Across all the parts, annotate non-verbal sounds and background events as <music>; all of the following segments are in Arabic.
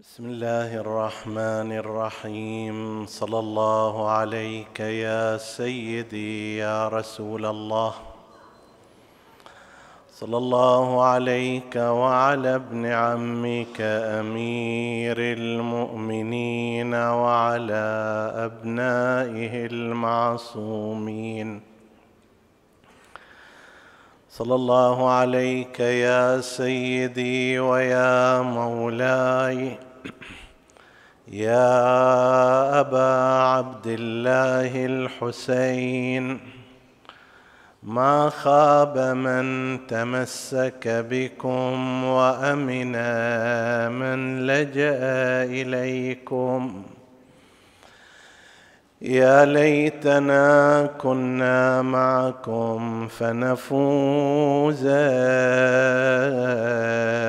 بسم الله الرحمن الرحيم صلى الله عليك يا سيدي يا رسول الله صلى الله عليك وعلى ابن عمك امير المؤمنين وعلى ابنائه المعصومين صلى الله عليك يا سيدي ويا مولاي يا أبا عبد الله الحسين ما خاب من تمسك بكم وأمن من لجأ إليكم. يا ليتنا كنا معكم فنفوز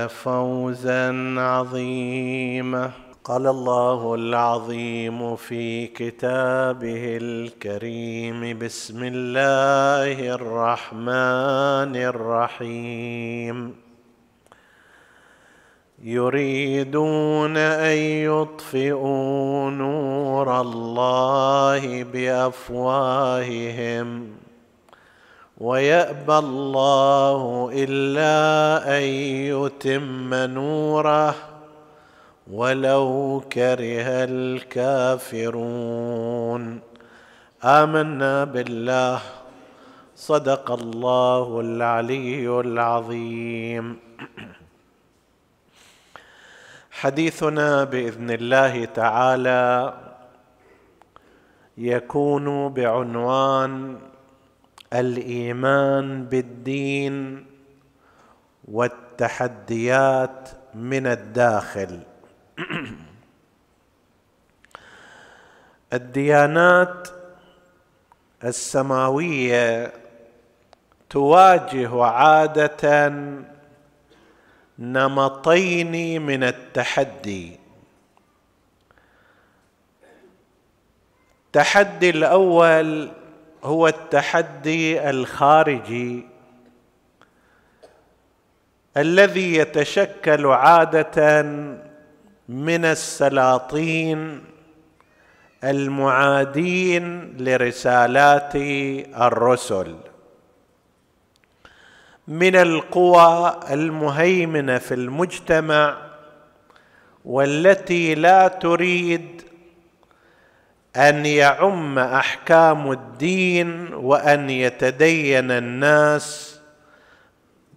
فوزا عظيما. قال الله العظيم في كتابه الكريم بسم الله الرحمن الرحيم. يريدون أن يطفئوا نور الله بأفواههم ويأبى الله إلا أن يتم نوره. ولو كره الكافرون. آمنا بالله. صدق الله العلي العظيم. حديثنا بإذن الله تعالى يكون بعنوان الإيمان بالدين والتحديات من الداخل. <clears throat> الديانات السماوية تواجه عادة نمطين من التحدي. التحدي الأول هو التحدي الخارجي الذي يتشكل عادة من السلاطين المعادين لرسالات الرسل. من القوى المهيمنة في المجتمع والتي لا تريد أن يعم أحكام الدين وأن يتدين الناس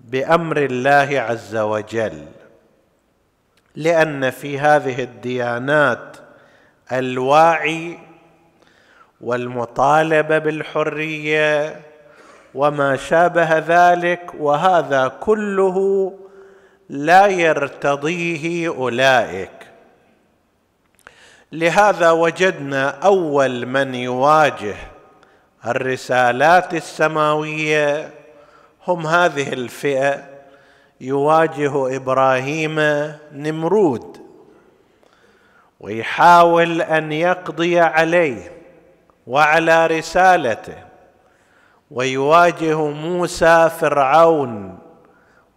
بأمر الله عز وجل. لأن في هذه الديانات الواعي والمطالبه بالحرية وما شابه ذلك وهذا كله لا يرتضيه أولئك. لهذا وجدنا أول من يواجه الرسالات السماوية هم هذه الفئة يواجه إبراهيم نمرود ويحاول أن يقضي عليه وعلى رسالته ويواجه موسى فرعون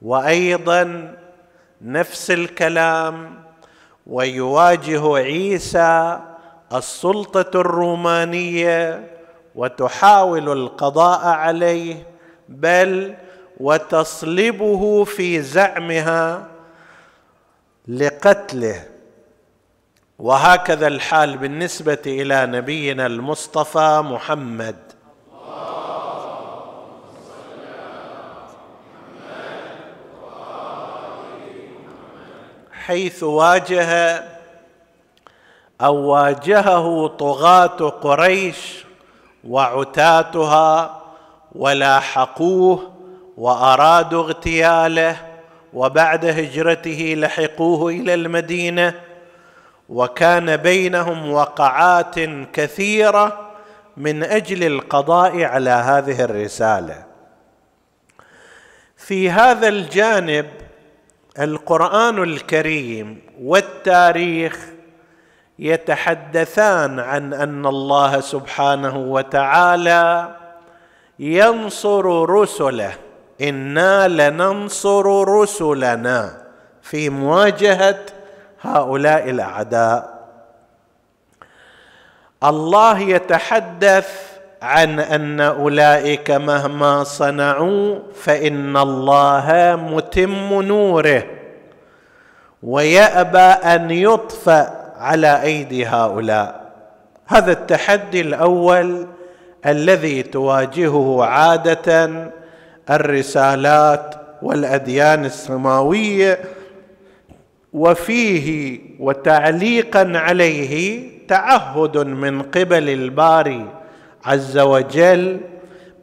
وأيضا نفس الكلام ويواجه عيسى السلطة الرومانية وتحاول القضاء عليه بل وتصلبه في زعمها لقتله. وهكذا الحال بالنسبة إلى نبينا المصطفى محمد. حيث واجه أو واجهه طغاة قريش وعتاتها ولاحقوه وارادوا اغتياله وبعد هجرته لحقوه إلى المدينة. وكان بينهم وقعات كثيرة من أجل القضاء على هذه الرسالة. في هذا الجانب القرآن الكريم والتاريخ يتحدثان عن أن الله سبحانه وتعالى ينصر رسله أنا لننصر رسلنا في مواجهه هؤلاء الاعداء. الله يتحدث عن ان اولئك مهما صنعوا فان الله متم نوره. ويابى ان يطفا على ايدي هؤلاء. هذا التحدي الأول الذي تواجهه عاده الرسالات والأديان السماوية وفيه وتعليقا عليه تعهد من قبل الباري عز وجل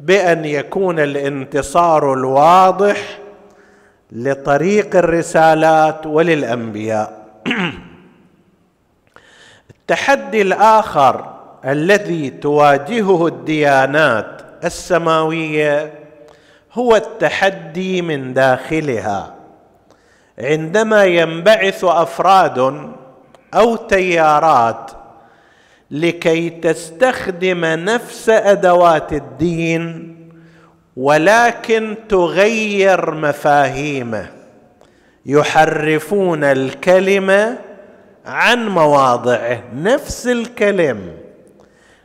بأن يكون الانتصار الواضح لطريق الرسالات وللأنبياء. <clears throat> التحدي الآخر الذي تواجهه الديانات السماوية هو التحدي من داخلها. عندما ينبعث أفراد أو تيارات لكي تستخدم نفس أدوات الدين ولكن تغير مفاهيمه يحرفون الكلمة عن مواضعه. نفس الكلم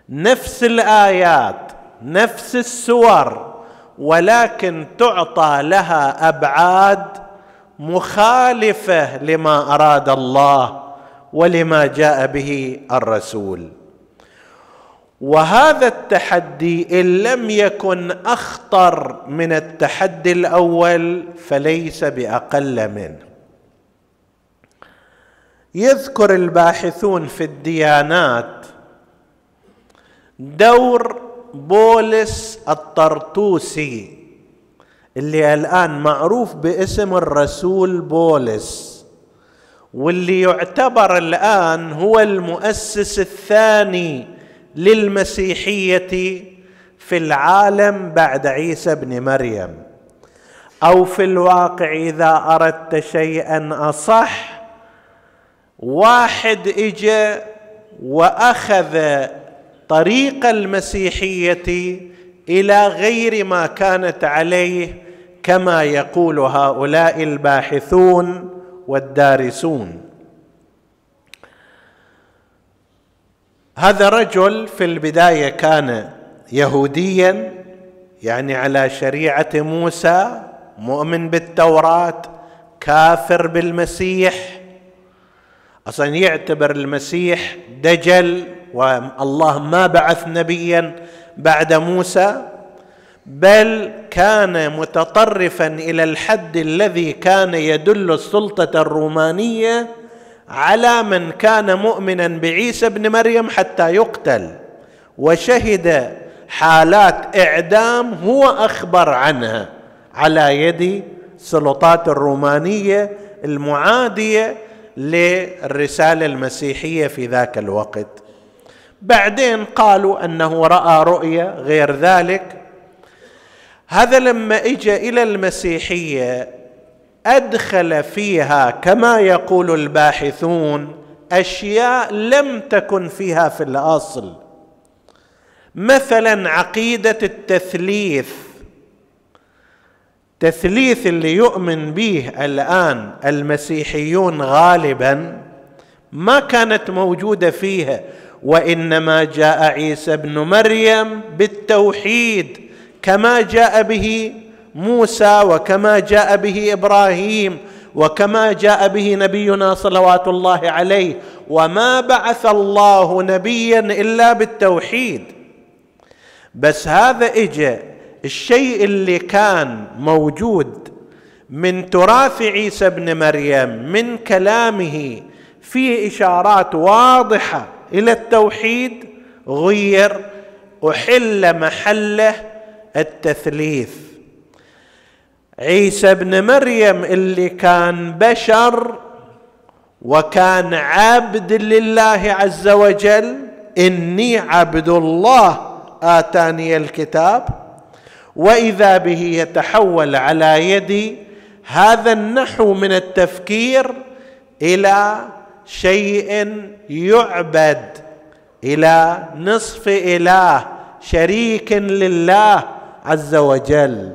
نفس الآيات نفس السور ولكن تعطى لها أبعاد مخالفة لما أراد الله ولما جاء به الرسول. وهذا التحدي إن لم يكن أخطر من التحدي الأول فليس بأقل منه. يذكر الباحثون في الديانات دور بولس الطرطوسي اللي الآن معروف باسم الرسول بولس واللي يعتبر الآن هو المؤسس الثاني للمسيحية في العالم بعد عيسى بن مريم. أو في الواقع إذا أردت شيئا أصح واحد اجى وأخذ طريق المسيحية إلى غير ما كانت عليه كما يقول هؤلاء الباحثون والدارسون. هذا رجل في البداية كان يهوديا يعني على شريعة موسى مؤمن بالتوراة كافر بالمسيح. أصلا يعتبر المسيح دجل والله ما بعث نبيا بعد موسى بل كان متطرفا إلى الحد الذي كان يدل السلطة الرومانية على من كان مؤمنا بعيسى ابن مريم حتى يقتل. وشهد حالات إعدام هو أخبر عنها على يد السلطات الرومانية المعادية للرسالة المسيحية في ذاك الوقت. بعدين قالوا أنه رأى رؤيا غير ذلك. هذا لما اجى إلى المسيحية أدخل فيها كما يقول الباحثون أشياء لم تكن فيها في الأصل. مثلا عقيدة التثليث. تثليث اللي يؤمن به الآن المسيحيون غالبا ما كانت موجودة فيها. وإنما جاء عيسى ابن مريم بالتوحيد كما جاء به موسى وكما جاء به إبراهيم وكما جاء به نبينا صلوات الله عليه وما بعث الله نبيا إلا بالتوحيد. بس هذا اجى الشيء اللي كان موجود من تراث عيسى ابن مريم من كلامه فيه إشارات واضحة. إلى التوحيد غير أحل محله التثليث. عيسى ابن مريم اللي كان بشر وكان عبد لله عز وجل إني عبد الله آتاني الكتاب وإذا به يتحول على يدي هذا النحو من التفكير إلى شيء يعبد إلى نصف إله شريك لله عز وجل.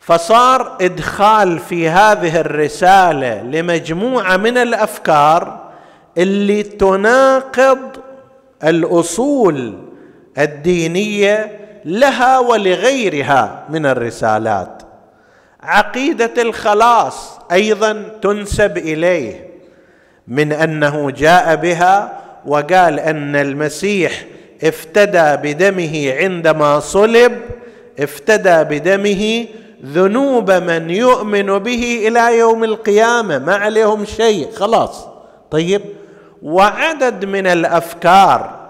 فصار إدخال في هذه الرسالة لمجموعة من الأفكار اللي تناقض الأصول الدينية لها ولغيرها من الرسالات. عقيدة الخلاص أيضا تنسب إليه. من أنه جاء بها وقال أن المسيح افتدى بدمه عندما صلب افتدى بدمه ذنوب من يؤمن به إلى يوم القيامة ما عليهم شيء خلاص. طيب وعدد من الأفكار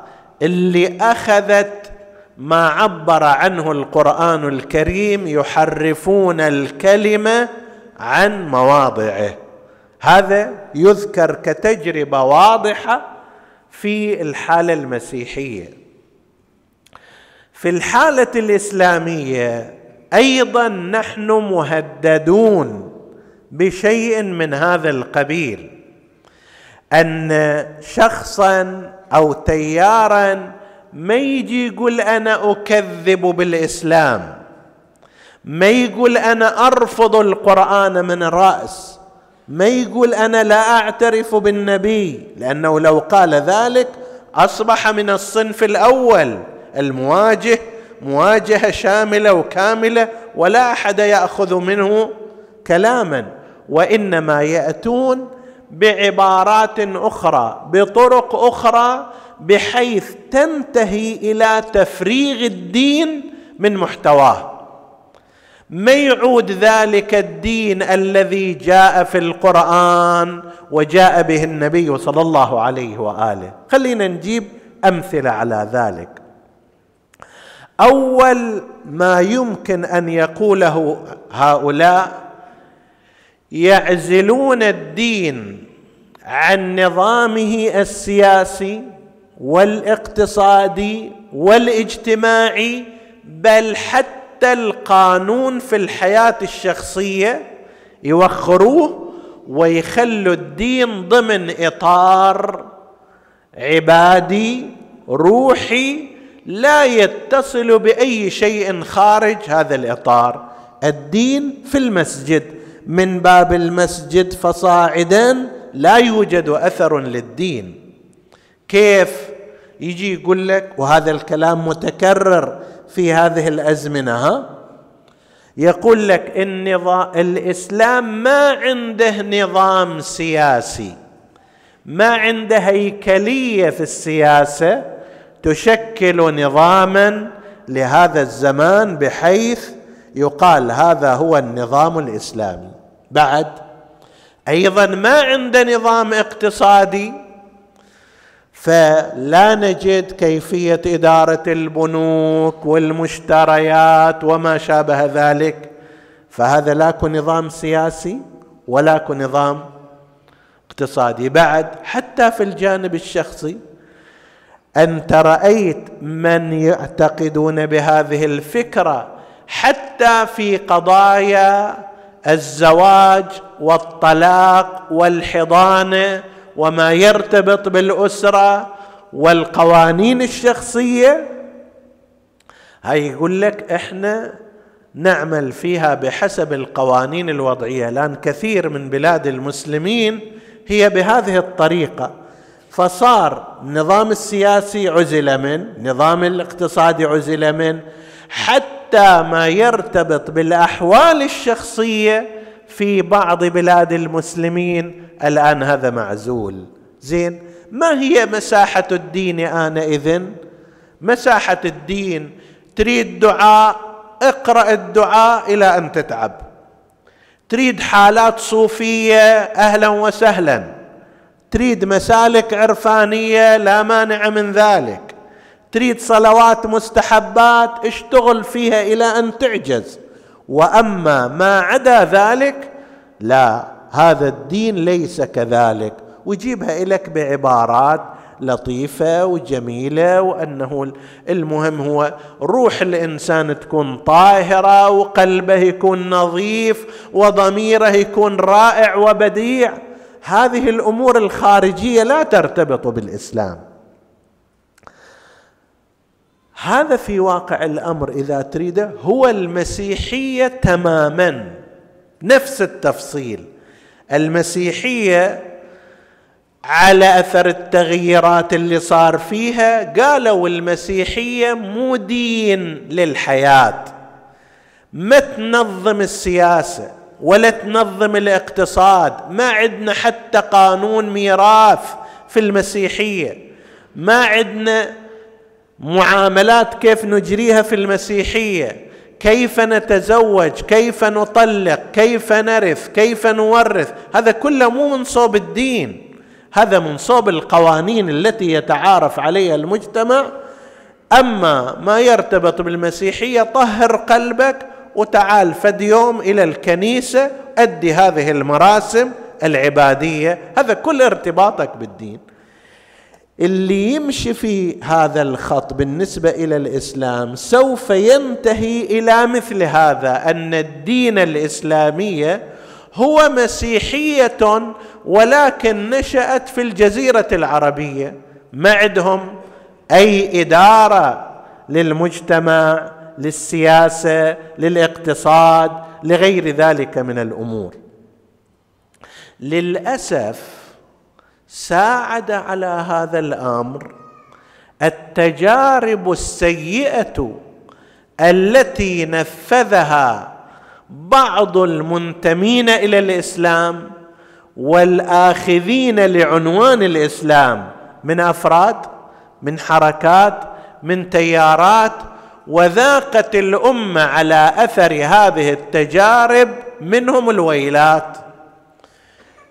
اللي أخذت ما عبر عنه القرآن الكريم يحرفون الكلمة عن مواضعه. هذا يذكر كتجربة واضحة في الحالة المسيحية. في الحالة الإسلامية أيضا نحن مهددون بشيء من هذا القبيل أن شخصا أو تيارا ما يجي يقول أنا أكذب بالإسلام ما يقول أنا أرفض القرآن من الراس ما يقول أنا لا أعترف بالنبي؟ لأنه لو قال ذلك أصبح من الصنف الأول المواجه مواجهة شاملة وكاملة ولا أحد يأخذ منه كلاما وإنما يأتون بعبارات أخرى بطرق أخرى بحيث تنتهي إلى تفريغ الدين من محتواه. ما يعود ذلك الدين الذي جاء في القرآن وجاء به النبي صلى الله عليه وآله. خلينا نجيب أمثلة على ذلك. أول ما يمكن أن يقوله هؤلاء يعزلون الدين عن نظامه السياسي والاقتصادي والاجتماعي بل حتى القانون في الحياة الشخصية يوخروه ويخلوا الدين ضمن إطار عبادي روحي لا يتصل بأي شيء خارج هذا الإطار. الدين في المسجد من باب المسجد فصاعدا لا يوجد أثر للدين. كيف؟ يجي يقول لك وهذا الكلام متكرر في هذه الأزمنة ها؟ يقول لك النظام الإسلام ما عنده نظام سياسي ما عنده هيكلية في السياسة تشكل نظاما لهذا الزمان بحيث يقال هذا هو النظام الإسلامي. بعد أيضا ما عنده نظام اقتصادي فلا نجد كيفية إدارة البنوك والمشتريات وما شابه ذلك. فهذا لا نظام سياسي ولا نظام اقتصادي. بعد حتى في الجانب الشخصي انت رايت من يعتقدون بهذه الفكرة حتى في قضايا الزواج والطلاق والحضانة وما يرتبط بالأسرة والقوانين الشخصية. هاي يقول لك إحنا نعمل فيها بحسب القوانين الوضعية لأن كثير من بلاد المسلمين هي بهذه الطريقة. فصار النظام السياسي عزل من نظام الاقتصادي عزل من حتى ما يرتبط بالأحوال الشخصية في بعض بلاد المسلمين الآن هذا معزول. زين ما هي مساحة الدين آنئذ؟ مساحة الدين تريد دعاء اقرأ الدعاء إلى أن تتعب. تريد حالات صوفية أهلا وسهلا. تريد مسالك عرفانية لا مانع من ذلك. تريد صلوات مستحبات اشتغل فيها إلى أن تعجز. وأما ما عدا ذلك لا هذا الدين ليس كذلك. ويجيبها لك بعبارات لطيفة وجميلة وأنه المهم هو روح الإنسان تكون طاهرة وقلبه يكون نظيف وضميره يكون رائع وبديع. هذه الأمور الخارجية لا ترتبط بالإسلام. هذا في واقع الأمر إذا تريده هو المسيحية تماما. نفس التفصيل. المسيحية على أثر التغييرات اللي صار فيها قالوا المسيحية مو دين للحياة. ما تنظم السياسة ولا تنظم الاقتصاد. ما عندنا حتى قانون ميراث في المسيحية. ما عندنا معاملات كيف نجريها في المسيحية. كيف نتزوج كيف نطلق كيف نرث كيف نورث؟ هذا كله مو من صوب الدين. هذا من صوب القوانين التي يتعارف عليها المجتمع. أما ما يرتبط بالمسيحية طهر قلبك وتعال فد يوم إلى الكنيسة أدي هذه المراسم العبادية. هذا كل ارتباطك بالدين. اللي يمشي في هذا الخط بالنسبة إلى الإسلام سوف ينتهي إلى مثل هذا أن الدين الإسلامية هو مسيحية ولكن نشأت في الجزيرة العربية. ما عندهم أي إدارة للمجتمع للسياسة للاقتصاد لغير ذلك من الأمور. للأسف ساعد على هذا الأمر. التجارب السيئة التي نفذها بعض المنتمين إلى الإسلام والآخذين لعنوان الإسلام من أفراد من حركات من تيارات وذاقت الأمة على أثر هذه التجارب منهم الويلات.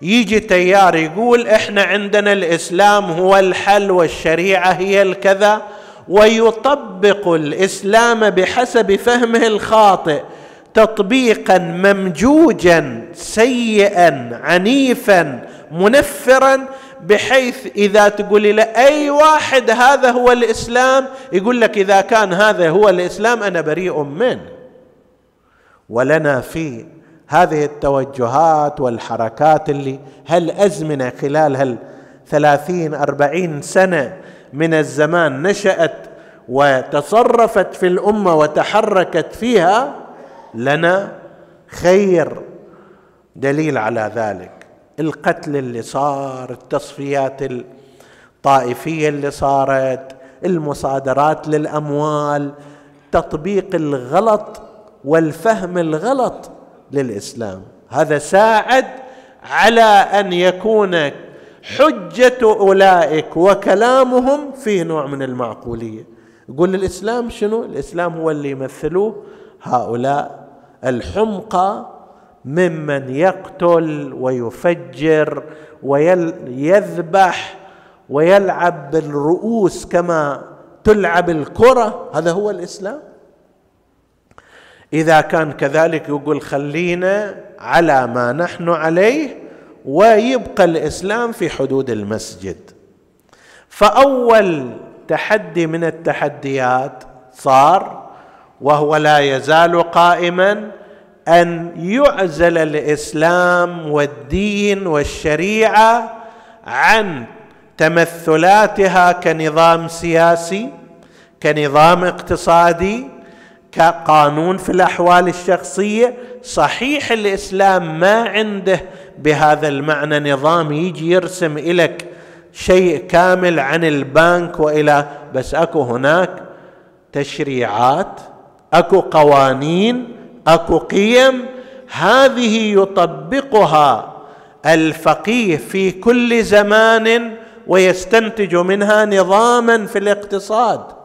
يجي تيار يقول إحنا عندنا الإسلام هو الحل والشريعة هي الكذا ويطبق الإسلام بحسب فهمه الخاطئ تطبيقا ممجوجا سيئا عنيفا منفرا بحيث إذا تقول له أي واحد هذا هو الإسلام يقول لك إذا كان هذا هو الإسلام أنا بريء منه. ولنا في هذه التوجهات والحركات اللي هالازمنه خلال هال ثلاثين أربعين سنة من الزمان نشأت وتصرفت في الأمة وتحركت فيها؟ لنا خير دليل على ذلك. القتل اللي صار التصفيات الطائفية اللي صارت المصادرات للأموال تطبيق الغلط والفهم الغلط للإسلام. هذا ساعد على أن يكون حجة أولئك وكلامهم في نوع من المعقولية. يقول الإسلام شنو؟ الإسلام هو اللي يمثلوه هؤلاء الحمقى ممن يقتل ويفجر ويذبح ويلعب بالرؤوس كما تلعب الكرة. هذا هو الإسلام. إذا كان كذلك يقول خلينا على ما نحن عليه ويبقى الإسلام في حدود المسجد. فأول تحدي من التحديات صار وهو لا يزال قائما أن يعزل الإسلام والدين والشريعة عن تمثلاتها كنظام سياسي كنظام اقتصادي كقانون في الأحوال الشخصية صحيح الإسلام ما عنده بهذا المعنى نظام يجي يرسم لك شيء كامل عن البنك وإلى بس أكو هناك تشريعات أكو قوانين أكو قيم هذه يطبقها الفقيه في كل زمان ويستنتج منها نظاما في الاقتصاد.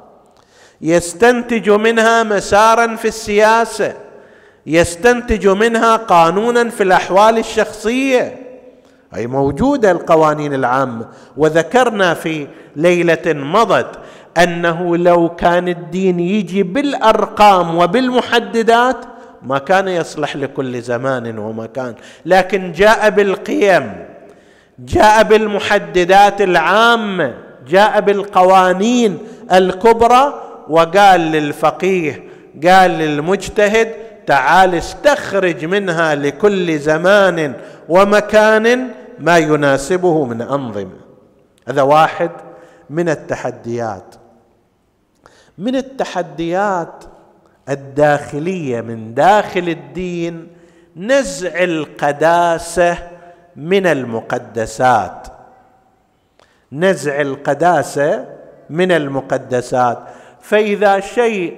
يستنتج منها مسارا في السياسة يستنتج منها قانونا في الأحوال الشخصية. أي موجوده القوانين العامه وذكرنا في ليلة مضت أنه لو كان الدين يجي بالأرقام وبالمحددات ما كان يصلح لكل زمان ومكان. لكن جاء بالقيم جاء بالمحددات العامة جاء بالقوانين الكبرى وقال للفقيه قال للمجتهد تعال استخرج منها لكل زمان ومكان ما يناسبه من أنظمة. هذا واحد من التحديات. من التحديات الداخلية من داخل الدين نزع القداسة من المقدسات. نزع القداسة من المقدسات. فإذا شيء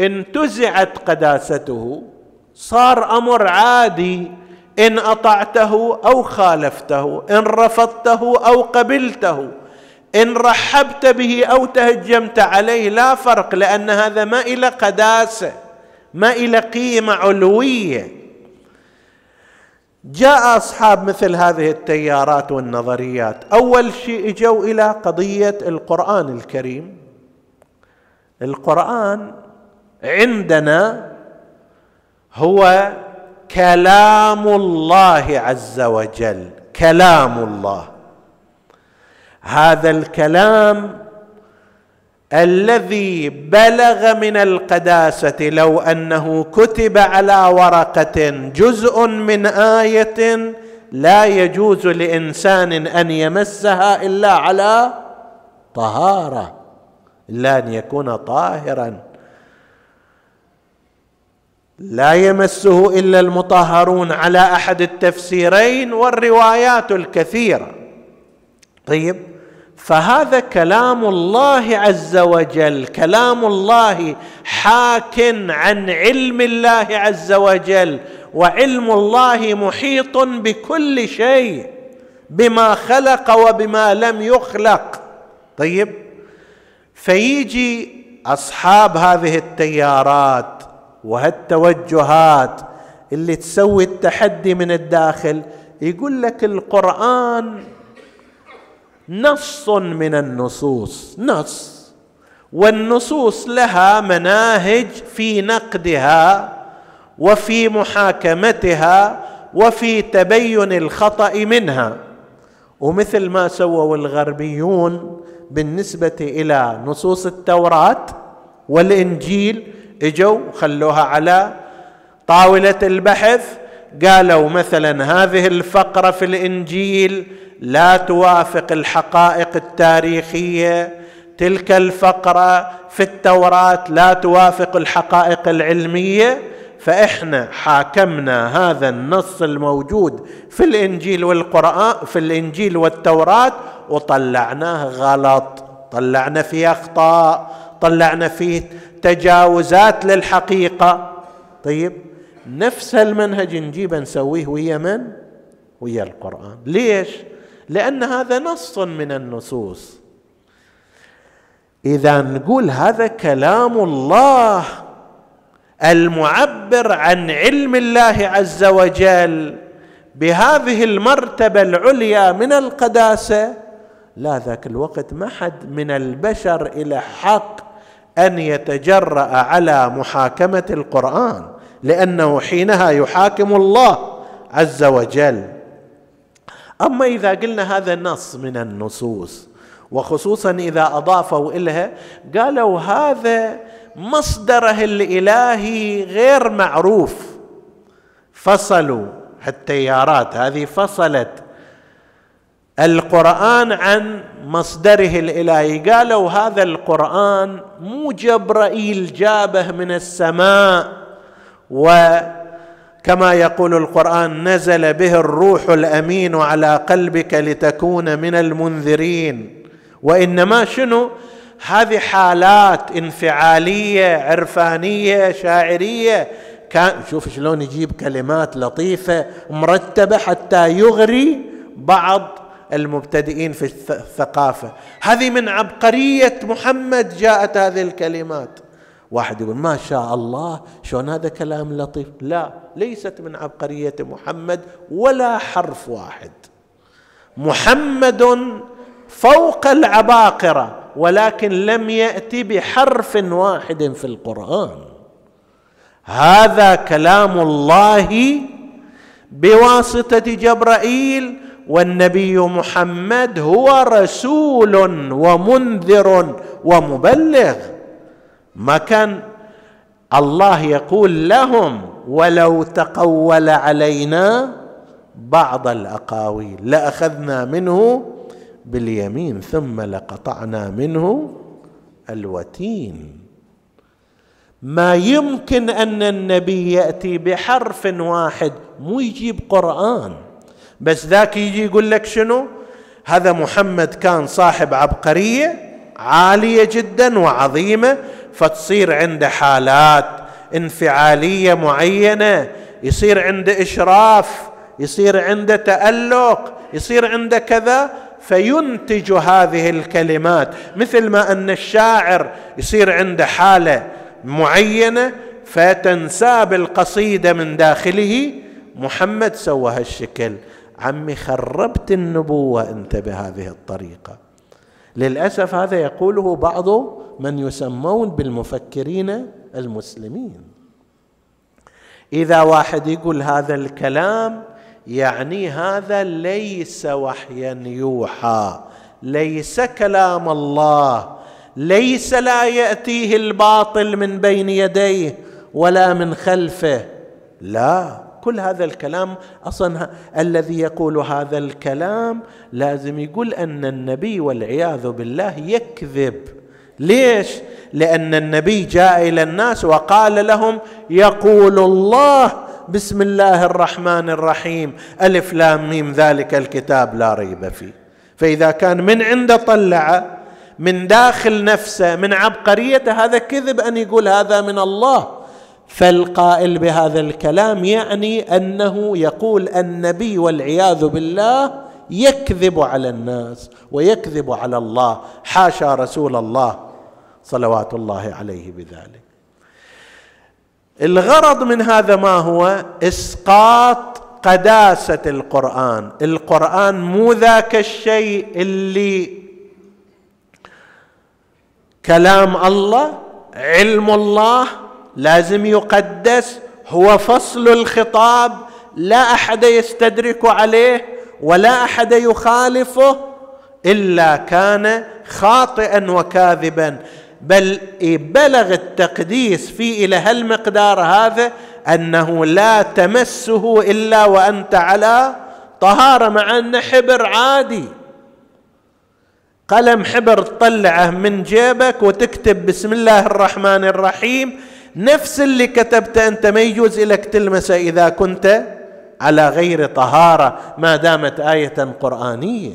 انتزعت قداسته صار أمر عادي إن أطعته أو خالفته إن رفضته أو قبلته إن رحبت به أو تهجمت عليه لا فرق لأن هذا ما إلى قداسة ما إلى قيمة علوية. جاء أصحاب مثل هذه التيارات والنظريات. أول شيء إجوا إلى قضية القرآن الكريم. القرآن عندنا هو كلام الله عز وجل كلام الله. هذا الكلام الذي بلغ من القداسة لو أنه كتب على ورقة جزء من آية لا يجوز لإنسان أن يمسها إلا على طهارة. الا ان يكون طاهرا. لا يمسه إلا المطهرون على أحد التفسيرين والروايات الكثيرة. طيب فهذا كلام الله عز وجل كلام الله حاك عن علم الله عز وجل وعلم الله محيط بكل شيء بما خلق وبما لم يخلق. طيب فيجي أصحاب هذه التيارات وهالتوجهات اللي تسوي التحدي من الداخل يقول لك القرآن نص من النصوص نص. والنصوص لها مناهج في نقدها وفي محاكمتها وفي تبين الخطأ منها. ومثل ما سووا الغربيون بالنسبة إلى نصوص التوراه والإنجيل إجوا خلوها على طاولة البحث. قالوا مثلا هذه الفقرة في الإنجيل لا توافق الحقائق التاريخية. تلك الفقرة في التوراه لا توافق الحقائق العلمية. فإحنا حاكمنا هذا النص الموجود في الإنجيل والقرآن في الإنجيل والتوراة وطلعناه غلط. طلعنا فيه أخطاء طلعنا فيه تجاوزات للحقيقة. طيب نفس المنهج نجيبه نسويه ويا من؟ ويا القرآن. ليش؟ لأن هذا نص من النصوص. إذا نقول هذا كلام الله. المعبر عن علم الله عز وجل بهذه المرتبة العليا من القداسة لا ذاك الوقت ما حد من البشر إلى حق أن يتجرأ على محاكمة القرآن لأنه حينها يحاكم الله عز وجل. أما إذا قلنا هذا نص من النصوص وخصوصا إذا أضافوا إليها قالوا هذا مصدره الإلهي غير معروف. فصلوا التيارات هذه فصلت. القرآن عن مصدره الإلهي. قالوا هذا القرآن مو جبرائيل جابه من السماء وكما يقول القرآن نزل به الروح الأمين على قلبك لتكون من المنذرين. وإنما شنو؟ هذه حالات انفعالية عرفانية شاعرية. كان شوف شلون يجيب كلمات لطيفة مرتبة حتى يغري بعض المبتدئين في الثقافة. هذه من عبقرية محمد جاءت هذه الكلمات. واحد يقول ما شاء الله شلون هذا كلام لطيف؟ لا ليست من عبقرية محمد ولا حرف واحد. محمد فوق العباقرة. ولكن لم يأتي بحرف واحد في القرآن. هذا كلام الله بواسطة جبرائيل والنبي محمد هو رسول ومنذر ومبلغ. ما كان الله يقول لهم ولو تقول علينا بعض الأقاويل لأخذنا منه باليمين ثم لقطعنا منه الوتين. ما يمكن أن النبي يأتي بحرف واحد مو يجيب قرآن. بس ذاك يجي يقول لك شنو؟ هذا محمد كان صاحب عبقرية عالية جدا وعظيمة فتصير عنده حالات انفعالية معينة يصير عنده إشراف يصير عنده تألق يصير عنده كذا. فينتج هذه الكلمات مثل ما أن الشاعر يصير عنده حالة معينة فتنساب القصيدة من داخله محمد سوى هالشكل. عمي خربت النبوة أنت بهذه الطريقة. للأسف هذا يقوله بعض من يسمون بالمفكرين المسلمين. إذا واحد يقول هذا الكلام يعني هذا ليس وحيا يوحى ليس كلام الله ليس لا يأتيه الباطل من بين يديه ولا من خلفه. لا كل هذا الكلام أصلا الذي يقول هذا الكلام لازم يقول أن النبي والعياذ بالله يكذب. ليش؟ لأن النبي جاء إلى الناس وقال لهم يقول الله بسم الله الرحمن الرحيم. ألف لام ميم. ذلك الكتاب لا ريب فيه. فإذا كان من عنده طلع من داخل نفسه من عبقريته هذا كذب أن يقول هذا من الله. فالقائل بهذا الكلام يعني أنه يقول النبي والعياذ بالله يكذب على الناس ويكذب على الله. حاشا رسول الله صلوات الله عليه بذلك. الغرض من هذا ما هو؟ إسقاط قداسة القرآن. القرآن مو ذاك الشيء اللي كلام الله علم الله لازم يقدس هو فصل الخطاب. لا أحد يستدرك عليه ولا أحد يخالفه إلا كان خاطئا وكاذبا. بل بلغ التقديس في إلى هالمقدار هذا أنه لا تمسه إلا وأنت على طهارة مع انه حبر عادي. قلم حبر تطلعه من جيبك وتكتب بسم الله الرحمن الرحيم نفس اللي كتبته انت ما يجوز لك تلمسه إذا كنت على غير طهارة ما دامت آية قرآنية.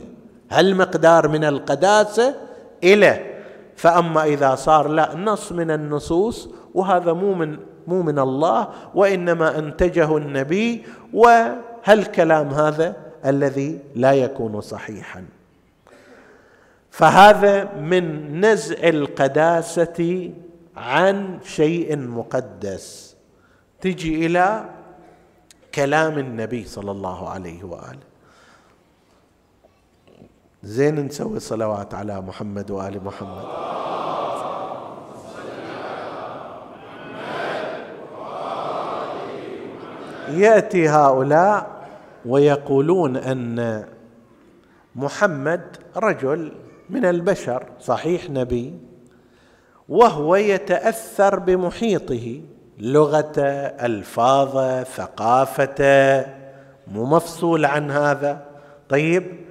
هالمقدار من القداسة إلى فأما إذا صار لا نص من النصوص وهذا مو من مو من الله وإنما أنتجه النبي وهالكلام هذا الذي لا يكون صحيحا؟ فهذا من نزع القداسة عن شيء مقدس. تجي إلى كلام النبي صلى الله عليه وآله. زين نسوي صلوات على محمد وآل محمد. يأتي هؤلاء ويقولون أن محمد رجل من البشر صحيح نبي وهو يتأثر بمحيطه لغته ألفاظه ثقافته مو مفصول عن هذا. طيب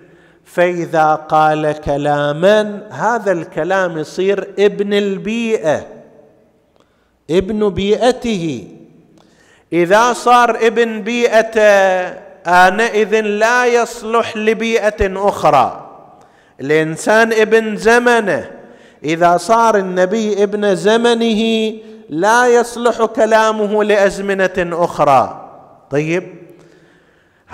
فإذا قال كلاما هذا الكلام يصير ابن البيئة ابن بيئته. إذا صار ابن بيئته آنئذ لا يصلح لبيئة أخرى. الإنسان ابن زمنه. إذا صار النبي ابن زمنه لا يصلح كلامه لأزمنة أخرى. طيب؟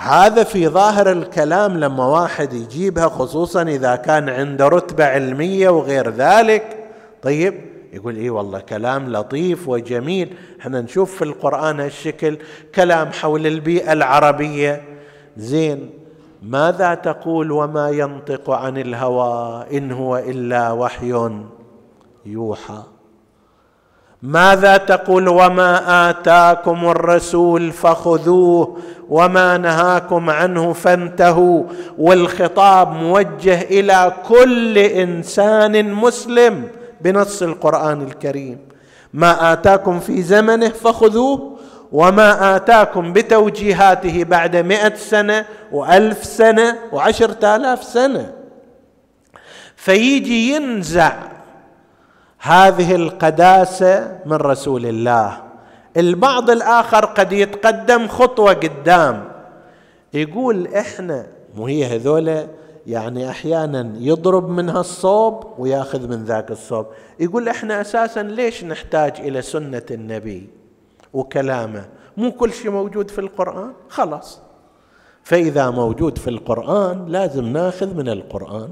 هذا في ظاهر الكلام لما واحد يجيبها خصوصا إذا كان عنده رتبة علمية وغير ذلك. طيب يقول إي والله كلام لطيف وجميل. إحنا نشوف في القرآن هالشكل كلام حول البيئة العربية. زين ماذا تقول وما ينطق عن الهوى إن هو إلا وحي يوحى؟ ماذا تقول وما آتاكم الرسول فخذوه وما نهاكم عنه فانتهوا والخطاب موجه إلى كل إنسان مسلم بنص القرآن الكريم. ما آتاكم في زمنه فخذوه وما آتاكم بتوجيهاته بعد مئة سنة وألف سنة وعشرة آلاف سنة. فيجي ينزع هذه القداسة من رسول الله. البعض الآخر قد يتقدم خطوة قدام. يقول إحنا مو هي هذولا؟ يعني أحيانا يضرب منها الصوب ويأخذ من ذاك الصوب. يقول إحنا أساسا ليش نحتاج إلى سنة النبي وكلامه؟ مو كل شيء موجود في القرآن؟ خلاص. فإذا موجود في القرآن لازم ناخذ من القرآن.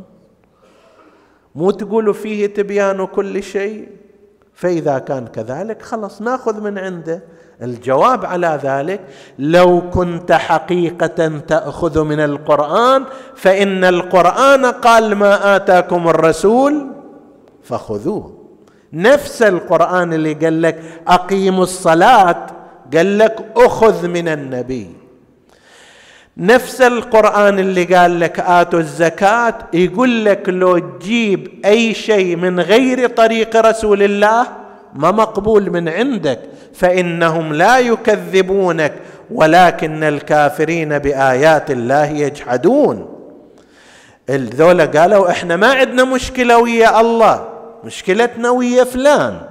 مو تقولوا فيه تبيان كل شيء. فإذا كان كذلك خلاص ناخذ من عنده الجواب على ذلك. لو كنت حقيقة تأخذ من القرآن فإن القرآن قال ما آتاكم الرسول فخذوه. نفس القرآن اللي قال لك أقيموا الصلاة قال لك أخذ من النبي. نفس القرآن اللي قال لك آتوا الزكاة يقول لك لو تجيب أي شيء من غير طريق رسول الله ما مقبول من عندك فإنهم لا يكذبونك ولكن الكافرين بآيات الله يجحدون. الذولا قالوا إحنا ما عندنا مشكلة ويا الله مشكلتنا ويا فلان.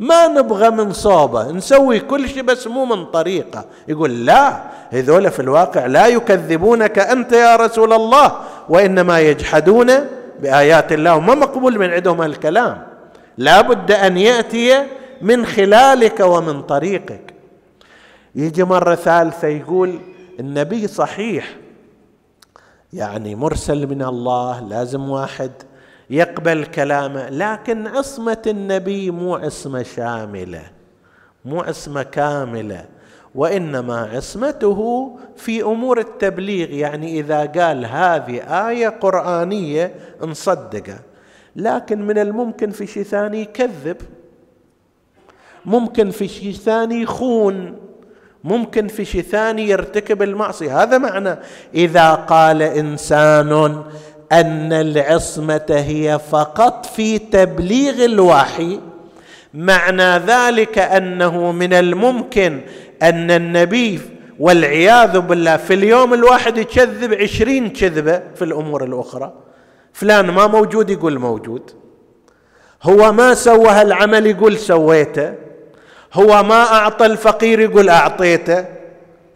ما نبغى من صوبة نسوي كل شيء بس مو من طريقة. يقول لا هذول في الواقع لا يكذبونك أنت يا رسول الله وإنما يجحدون بآيات الله وما مقبول من عندهم الكلام. لا بد أن يأتي من خلالك ومن طريقك. يجي مرة ثالثة يقول النبي صحيح يعني مرسل من الله لازم واحد يقبل كلامه. لكن عصمة النبي مو عصمة شاملة مو عصمة كاملة. وإنما عصمته في أمور التبليغ يعني إذا قال هذه آية قرآنية نصدقه لكن من الممكن في شيء ثاني يكذب. ممكن في شيء ثاني يخون. ممكن في شيء ثاني يرتكب المعصية. هذا معنى إذا قال إنسان أن العصمة هي فقط في تبليغ الوحي. معنى ذلك أنه من الممكن أن النبي والعياذ بالله في اليوم الواحد يكذب عشرين كذبة في الأمور الأخرى. فلان ما موجود يقول موجود. هو ما سوى هالعمل يقول سويته. هو ما أعطى الفقير يقول أعطيته.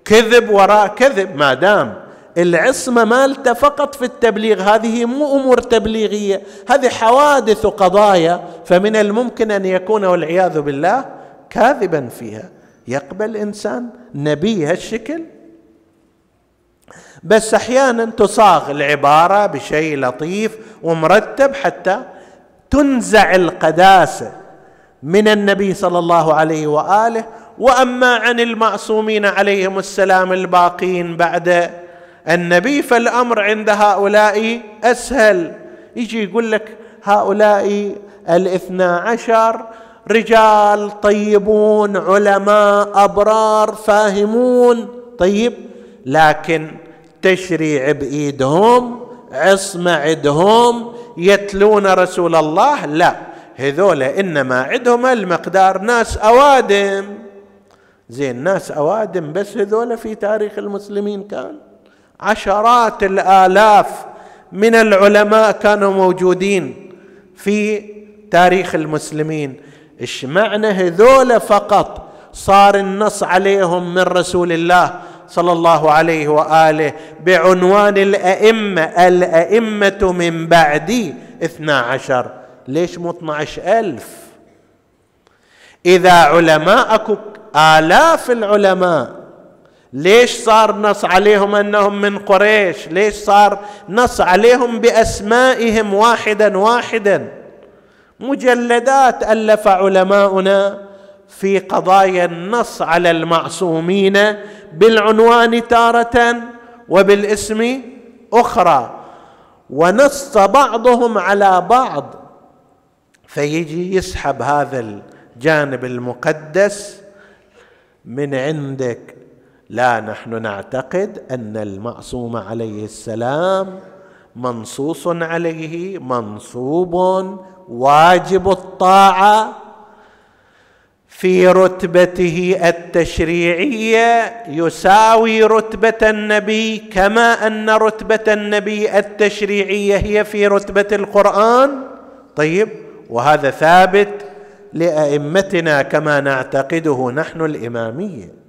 كذب وراء كذب ما دام. العصمة مالته فقط في التبليغ هذه مو أمور تبليغية هذه حوادث وقضايا فمن الممكن أن يكون والعياذ بالله كاذبا فيها. يقبل إنسان نبي هالشكل بس أحيانا تصاغ العبارة بشيء لطيف ومرتب حتى تنزع القداسة من النبي صلى الله عليه وآله. وأما عن المعصومين عليهم السلام الباقين بعد النبي فالأمر عند هؤلاء أسهل. يجي يقول لك هؤلاء الاثنى عشر رجال طيبون علماء أبرار فاهمون. طيب لكن تشريع بإيدهم عصمة عندهم يتلون رسول الله؟ لا. هذول إنما عندهم المقدار ناس أوادم. زين ناس أوادم بس هذول في تاريخ المسلمين كان. عشرات الآلاف من العلماء كانوا موجودين في تاريخ المسلمين. إيش معنى هذول فقط صار النص عليهم من رسول الله صلى الله عليه وآله بعنوان الأئمة؟ الأئمة من بعدي اثنا عشر. ليش مو 12 ألف؟ إذا علماءك آلاف العلماء ليش صار نص عليهم أنهم من قريش؟ ليش صار نص عليهم بأسمائهم واحدا واحدا؟ مجلدات ألف علماؤنا في قضايا النص على المعصومين بالعنوان تارة وبالاسم أخرى. ونص بعضهم على بعض. فيجي يسحب هذا الجانب المقدس من عندك. لا نحن نعتقد أن المعصوم عليه السلام منصوص عليه منصوب واجب الطاعة في رتبته التشريعية يساوي رتبة النبي كما أن رتبة النبي التشريعية هي في رتبة القرآن. طيب وهذا ثابت لأئمتنا كما نعتقده نحن الإمامية.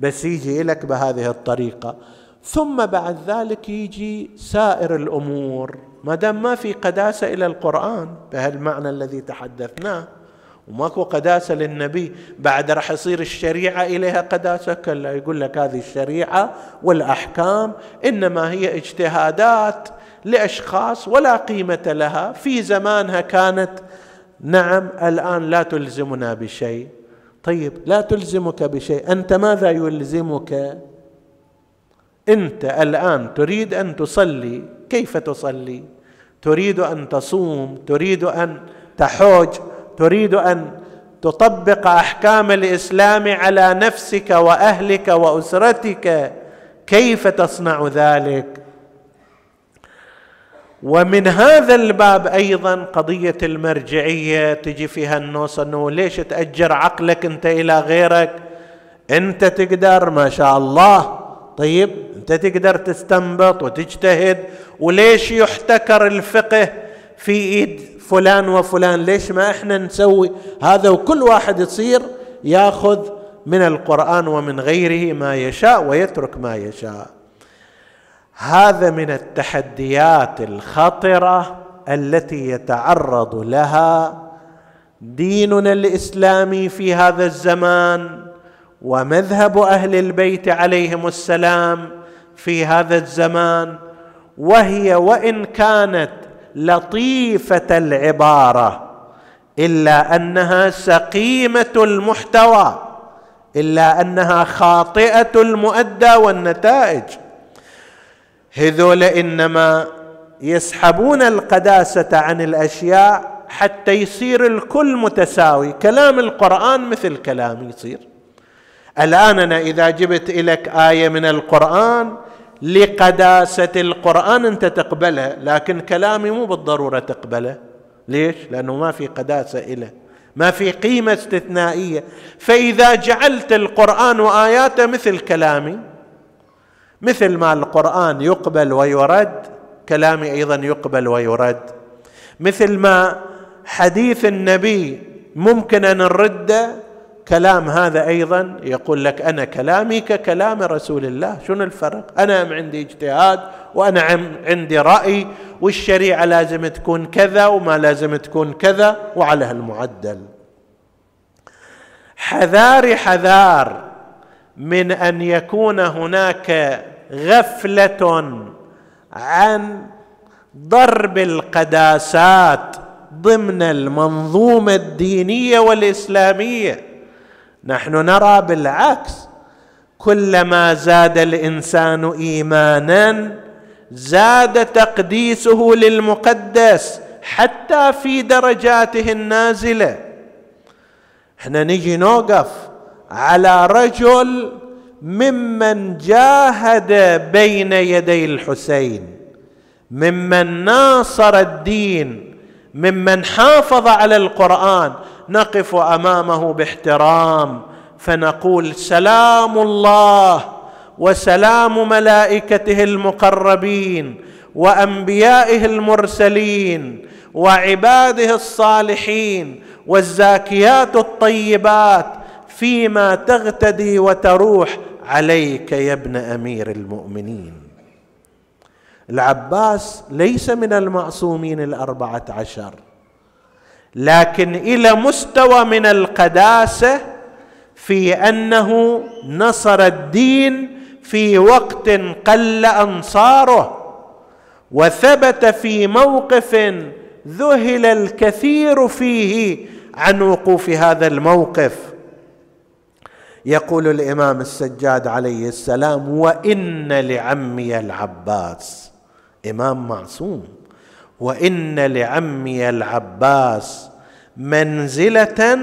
بس يجي لك بهذه الطريقة. ثم بعد ذلك يجي سائر الأمور. ما دام ما في قداسة إلى القرآن بهالمعنى الذي تحدثناه. وماكو قداسة للنبي بعد راح يصير الشريعة إليها قداسة؟ كلا يقول لك هذه الشريعة والأحكام إنما هي اجتهادات لأشخاص ولا قيمة لها. في زمانها كانت نعم الآن لا تلزمنا بشيء. طيب لا تلزمك بشيء. أنت ماذا يلزمك؟ أنت الآن تريد أن تصلي. كيف تصلي؟ تريد أن تصوم تريد أن تحوج تريد أن تطبق أحكام الإسلام على نفسك وأهلك وأسرتك. كيف تصنع ذلك؟ ومن هذا الباب أيضا قضية المرجعية تجي فيها النص إنه ليش تأجر عقلك أنت إلى غيرك؟ أنت تقدر ما شاء الله. طيب أنت تقدر تستنبط وتجتهد. وليش يحتكر الفقه في إيد فلان وفلان؟ ليش ما إحنا نسوي؟ هذا وكل واحد يصير ياخذ من القرآن ومن غيره ما يشاء ويترك ما يشاء. هذا من التحديات الخطرة التي يتعرض لها ديننا الإسلامي في هذا الزمان ومذهب أهل البيت عليهم السلام في هذا الزمان وهي وإن كانت لطيفة العبارة إلا أنها سقيمة المحتوى إلا أنها خاطئة المؤدى والنتائج. هذول إنما يسحبون القداسة عن الأشياء حتى يصير الكل متساوي. كلام القرآن مثل كلامي يصير. الآن أنا إذا جبت لك آية من القرآن لقداسة القرآن أنت تقبلها لكن كلامي مو بالضرورة تقبله. ليش؟ لأنه ما في قداسة إله ما في قيمة استثنائية. فإذا جعلت القرآن وآياته مثل كلامي مثل ما القرآن يقبل ويرد كلامي أيضا يقبل ويرد. مثل ما حديث النبي ممكن أن نرده كلام هذا أيضا يقول لك أنا كلامي ككلام رسول الله. شنو الفرق؟ أنا عندي اجتهاد وأنا عندي رأي والشريعة لازم تكون كذا وما لازم تكون كذا وعلى هالمعدل. حذار حذار. من أن يكون هناك غفلة عن ضرب القداسات ضمن المنظومة الدينية والإسلامية. نحن نرى بالعكس كلما زاد الإنسان إيمانا زاد تقديسه للمقدس حتى في درجاته النازلة. إحنا نجي نوقف على رجل ممن جاهد بين يدي الحسين ممن ناصر الدين ممن حافظ على القرآن. نقف أمامه باحترام فنقول سلام الله وسلام ملائكته المقربين وأنبيائه المرسلين وعباده الصالحين والزاكيات الطيبات فيما تغتدي وتروح عليك يا ابن أمير المؤمنين. العباس ليس من المعصومين الأربعة عشر لكن إلى مستوى من القداسة في أنه نصر الدين في وقت قل أنصاره وثبت في موقف ذهل الكثير فيه عن وقوف هذا الموقف. يقول الإمام السجاد عليه السلام وإن لعمي العباس. إمام معصوم. وإن لعمي العباس منزلة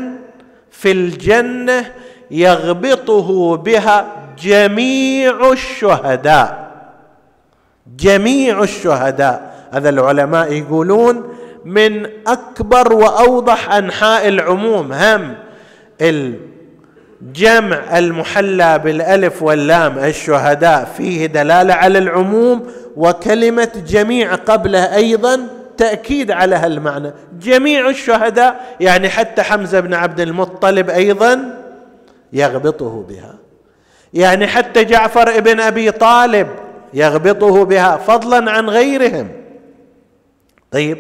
في الجنة يغبطه بها جميع الشهداء. جميع الشهداء. هذا العلماء يقولون من أكبر وأوضح أنحاء العموم هم الجمع المحلى بالألف واللام الشهداء فيه دلالة على العموم وكلمة جميع قبله أيضا تأكيد على هالمعنى. جميع الشهداء يعني حتى حمزة بن عبد المطلب أيضا يغبطه بها. يعني حتى جعفر بن أبي طالب يغبطه بها فضلا عن غيرهم. طيب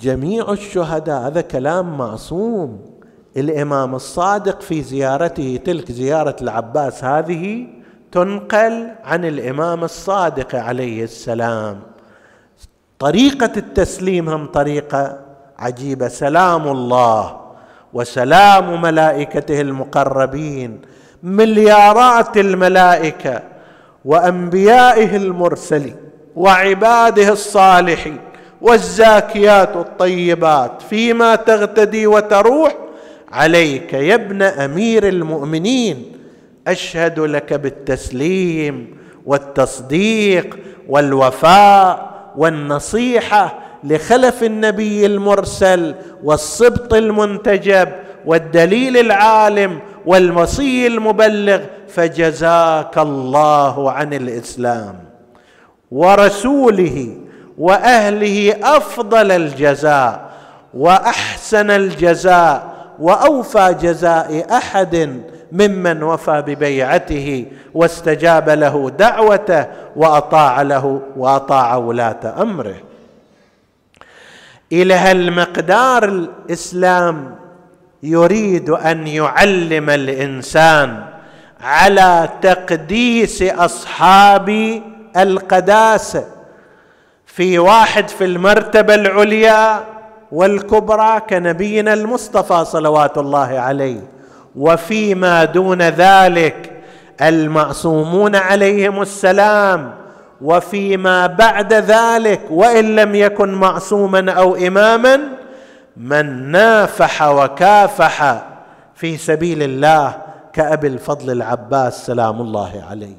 جميع الشهداء هذا كلام معصوم. الإمام الصادق في زيارته تلك زيارة العباس هذه تنقل عن الإمام الصادق عليه السلام. طريقة التسليم هم طريقة عجيبة. سلام الله وسلام ملائكته المقربين مليارات الملائكة وأنبيائه المرسلين وعباده الصالحين والزاكيات الطيبات. فيما تغتدي وتروح عليك يا ابن أمير المؤمنين. أشهد لك بالتسليم والتصديق والوفاء والنصيحة لخلف النبي المرسل والصبط المنتجب والدليل العالم والوصي المبلغ فجزاك الله عن الإسلام. ورسوله وأهله أفضل الجزاء وأحسن الجزاء وأوفى جزاء أحد ممن وفى ببيعته واستجاب له دعوته وأطاع له وأطاع ولاة أمره. إلى هالمقدار الإسلام يريد أن يعلم الإنسان على تقديس أصحاب القداسة. في واحد في المرتبة العليا والكبرى كنبينا المصطفى صلوات الله عليه. وفيما دون ذلك المعصومون عليهم السلام. وفيما بعد ذلك وإن لم يكن معصوما أو إماما من نافح وكافح في سبيل الله كأبي الفضل العباس سلام الله عليه.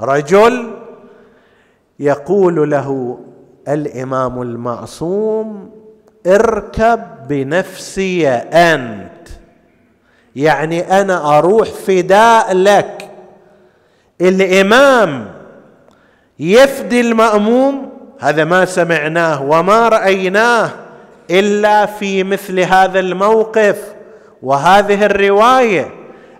رجل يقول له الإمام المعصوم اركب بنفسي أنت. يعني أنا أروح فداء لك. الإمام يفدي المأموم هذا ما سمعناه وما رأيناه إلا في مثل هذا الموقف. وهذه الرواية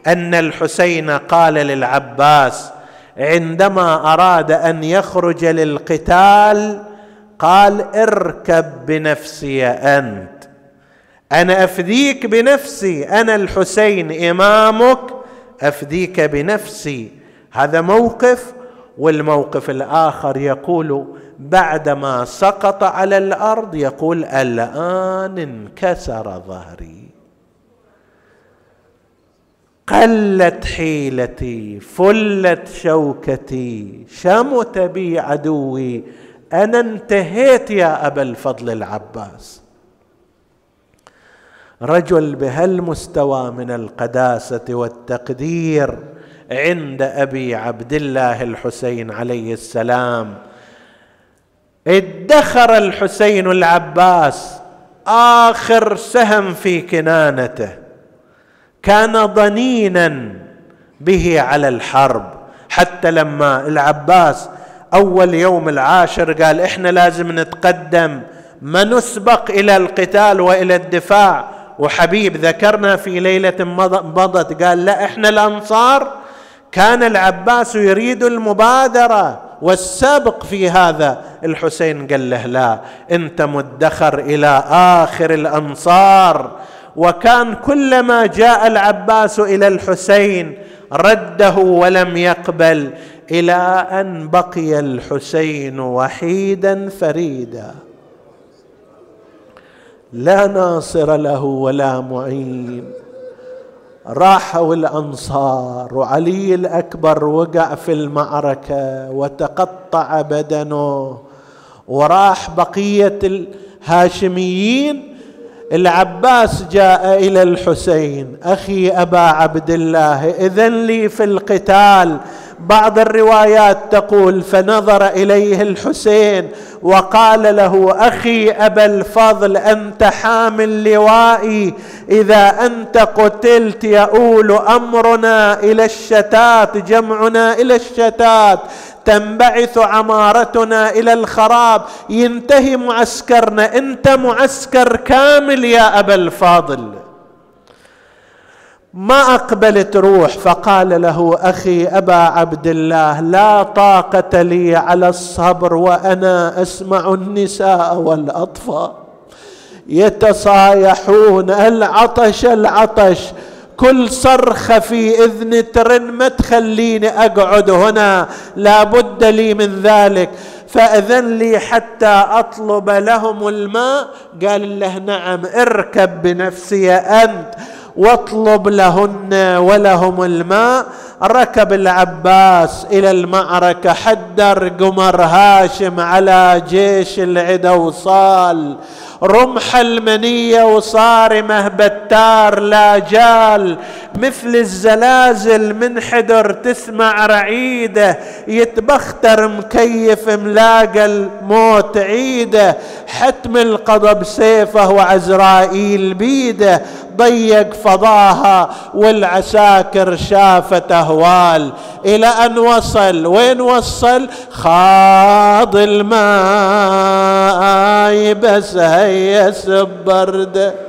أن الحسين قال للعباس عندما أراد أن يخرج للقتال قال اركب بنفسي أنت. أنا أفديك بنفسي أنا الحسين إمامك أفديك بنفسي. هذا موقف والموقف الآخر يقول بعدما سقط على الأرض يقول الآن انكسر ظهري. قلت حيلتي فلت شوكتي شمت بي عدوي أنا انتهيت يا أبا الفضل العباس. رجل بهالمستوى من القداسة والتقدير عند أبي عبد الله الحسين عليه السلام. ادخر الحسين العباس آخر سهم في كنانته. كان ضنينا به على الحرب. حتى لما العباس أول يوم العاشر قال إحنا لازم نتقدم ما نسبق إلى القتال وإلى الدفاع. وحبيب ذكرنا في ليلة مضت قال لا إحنا الأنصار. كان العباس يريد المبادرة والسبق في هذا. الحسين قال له لا أنت مدخر إلى آخر الأنصار. وكان كلما جاء العباس إلى الحسين رده ولم يقبل. إلى أن بقي الحسين وحيدا فريدا. لا ناصر له ولا معين. راحوا الانصار وعلي الأكبر وقع في المعركة وتقطع بدنه. وراح بقية الهاشميين. العباس جاء إلى الحسين أخي أبا عبد الله إذن لي في القتال بعض الروايات تقول فنظر إليه الحسين وقال له أخي أبا الفضل أنت حامل لوائي إذا أنت قتلت يؤول أمرنا إلى الشتات جمعنا إلى الشتات تنبعث عمارتنا إلى الخراب ينتهي معسكرنا أنت معسكر كامل يا أبا الفاضل ما أقبلت روح فقال له أخي أبا عبد الله لا طاقة لي على الصبر وأنا أسمع النساء والأطفال يتصايحون العطش العطش كل صرخه في إذن ترن ما تخليني أقعد هنا لا بد لي من ذلك فأذن لي حتى أطلب لهم الماء قال له نعم اركب بنفسي أنت واطلب لهن ولهم الماء. ركب العباس إلى المعركة حدر قمر هاشم على جيش العدا وصال رمح المنية وصارمه بتار لا جال. مثل الزلازل من حدر تسمع رعيده. يتبختر مكيف ملاقى الموت عيده. حتم القضى بسيفه وعزرائيل بيده. ضيق فضاها والعساكر شافت أهوال إلى أن وصل. وين وصل؟ خاض الماء بس هيس ببرده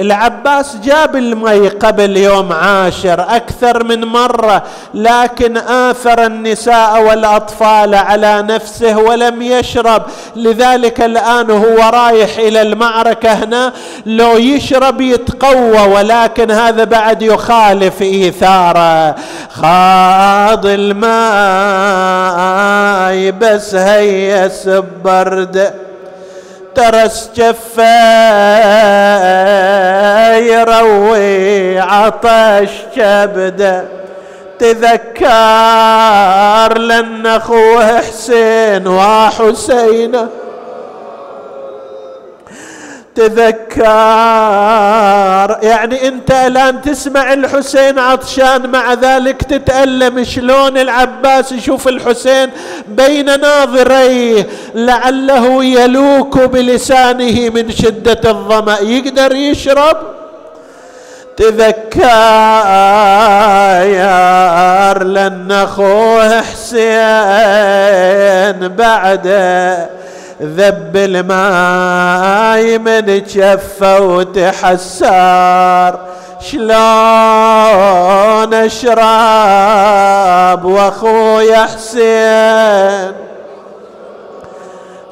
العباس جاب المي قبل يوم عاشر أكثر من مرة لكن آثر النساء والأطفال على نفسه ولم يشرب. لذلك الآن هو رايح إلى المعركة هنا لو يشرب يتقوى ولكن هذا بعد يخالف إيثاره. خاض الماء بس هيس ببرده ترس جفه يروي عطش كبده تذكر لأن أخوه حسين وحسينه. تذكر يعني انت الآن تسمع الحسين عطشان مع ذلك تتألم شلون العباس يشوف الحسين بين ناظريه لعله يلوك بلسانه من شدة الظمأ. يقدر يشرب؟ تذكر لأن أخوه حسين بعده ذب الماي من جفه وتحسر شلون اشرب واخويا حسين؟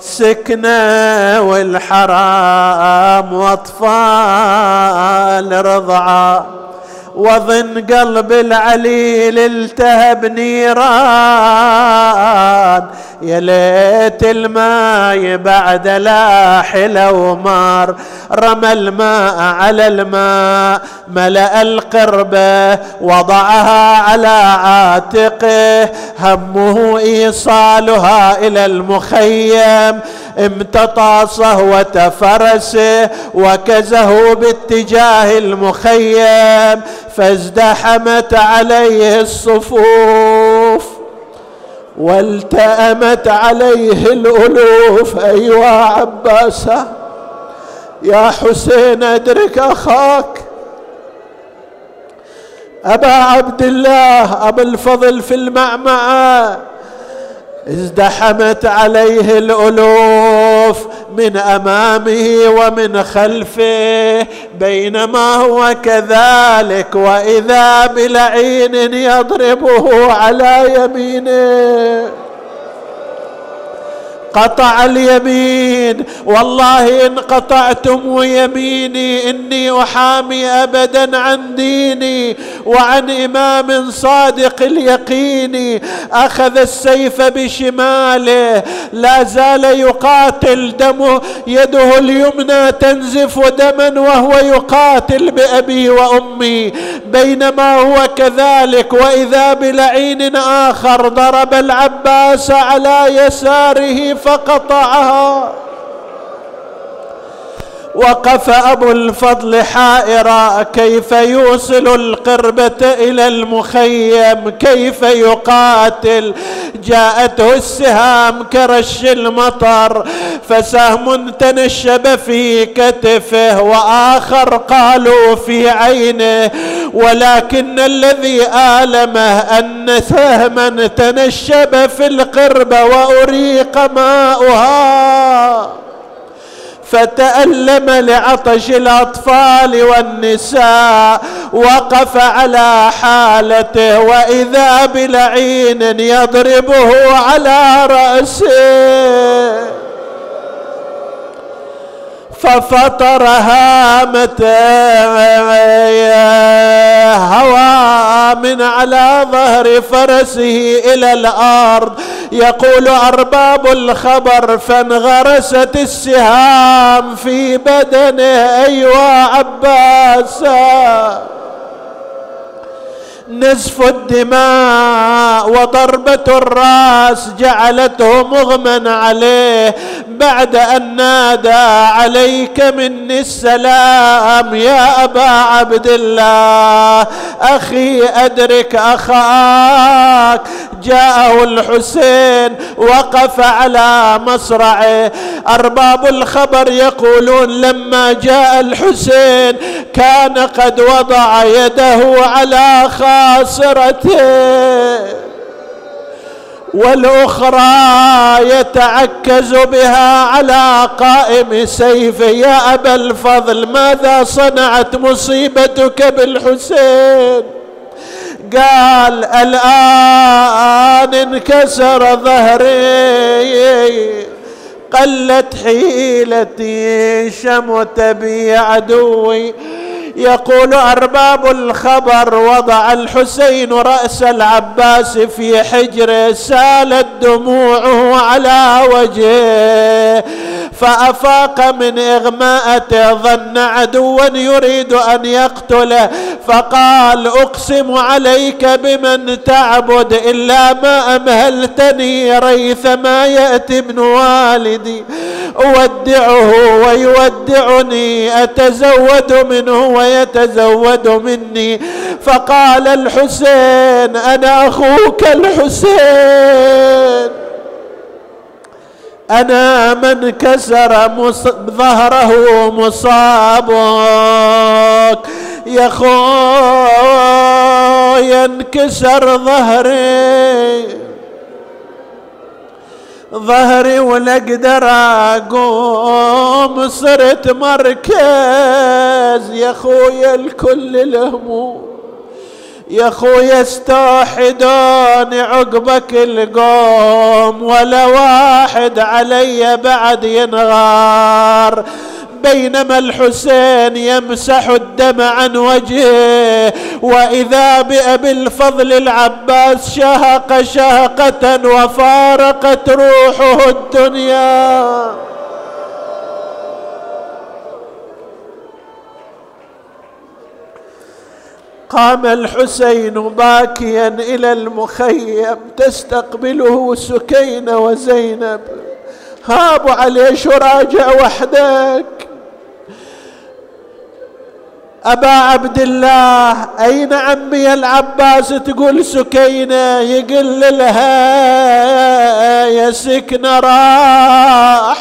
سكنة والحرام وأطفال رضعه وظن قلب العليل التهب نيران. يا ليت الماي بعد لاح لو مار رمى الماء على الماء ملأ القربة وضعها على عاتقه. همه إيصالها إلى المخيم. امتطى صهوة فرسه وكزه باتجاه المخيم. فازدحمت عليه الصفوف. والتأمت عليه الألوف أيوا عباسة يا حسين أدرك أخاك. أبا عبد الله أبا الفضل في المعمعة. ازدحمت عليه الألوف من أمامه ومن خلفه بينما هو كذلك وإذا بلعين يضربه على يمينه. قطع اليمين. والله إن قطعتم يميني إني أحامي أبدا عن ديني وعن إمام صادق اليقين. أخذ السيف بشماله لا زال يقاتل دمه. يده اليمنى تنزف دما وهو يقاتل بأبي وأمي. بينما هو كذلك وإذا بلعين آخر ضرب العباس على يساره فقطعها. وقف أبو الفضل حائرا كيف يوصل القربة إلى المخيم؟ كيف يقاتل؟ جاءته السهام كرش المطر فسهم تنشب في كتفه وآخر قالوا في عينه ولكن الذي آلمه أن سهما تنشب في القربة وأريق ماؤها. فتألم لعطش الأطفال والنساء وقف على حالته وإذا بلعين يضربه على رأسه. ففطر هامة هوى من على ظهر فرسه إلى الأرض. يقول أرباب الخبر فانغرست السهام في بدنه أيوا عباسا نزف الدماء وضربة الرأس جعلته مغمى عليه. بعد أن نادى عليك مني السلام يا أبا عبد الله أخي أدرك أخاك. جاءه الحسين وقف على مصرعه. أرباب الخبر يقولون لما جاء الحسين كان قد وضع يده على خاصرته. والأخرى يتعكز بها على قائم سيفه يا أبا الفضل ماذا صنعت مصيبتك بالحسين؟ قال الآن انكسر ظهري قلت حيلتي شمت بي عدوي يقول أرباب الخبر وضع الحسين رأس العباس في حجره سالت دموعه على وجهه. فأفاق من اغماءته ظن عدوا يريد أن يقتله. فقال أقسم عليك بمن تعبد إلا ما أمهلتني ريث ما يأتي ابن والدي. أودعه ويودعني أتزود منه ويتزود مني. فقال الحسين أنا أخوك الحسين. أنا من كسر ظهره مصابك. يا خويا انكسر ظهري. ظهري ولا أقدر أقوم صرت مركز. يا خويا الكل الهموم يا خويا استوحدوني عقبك القوم ولا واحد علي بعد ينغار. بينما الحسين يمسح الدم عن وجهه وإذا بابي الفضل العباس شهق شهقة وفارقت روحه الدنيا. قام الحسين باكيا إلى المخيم تستقبله سكينة وزينب. هابوا عليه شو راجع وحدك. أبا عبد الله أين عمي العباس؟ تقول سكينة يقل لها يا سكنة راح.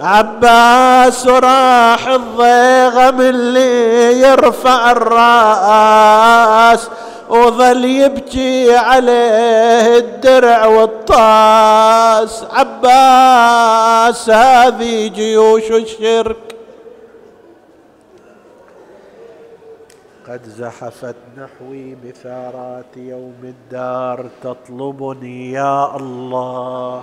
عباس راح الضيغم اللي يرفع الرأس وظل يبكي عليه الدرع والطاس. عباس هذه جيوش الشرك. قد زحفت نحوي بثارات يوم الدار تطلبني يا الله.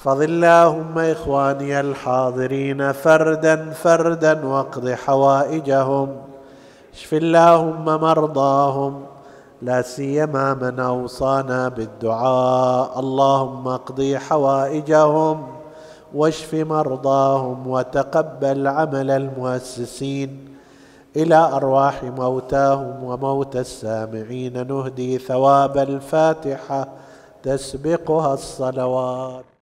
احفظ اللهم إخواني الحاضرين فردا فردا واقض حوائجهم. اشف اللهم مرضاهم لا سيما من أوصانا بالدعاء. اللهم اقضي حوائجهم واشف مرضاهم وتقبل عمل المؤسسين. إلى أرواح موتاهم وموتى السامعين نهدي ثواب الفاتحة تسبقها الصلوات.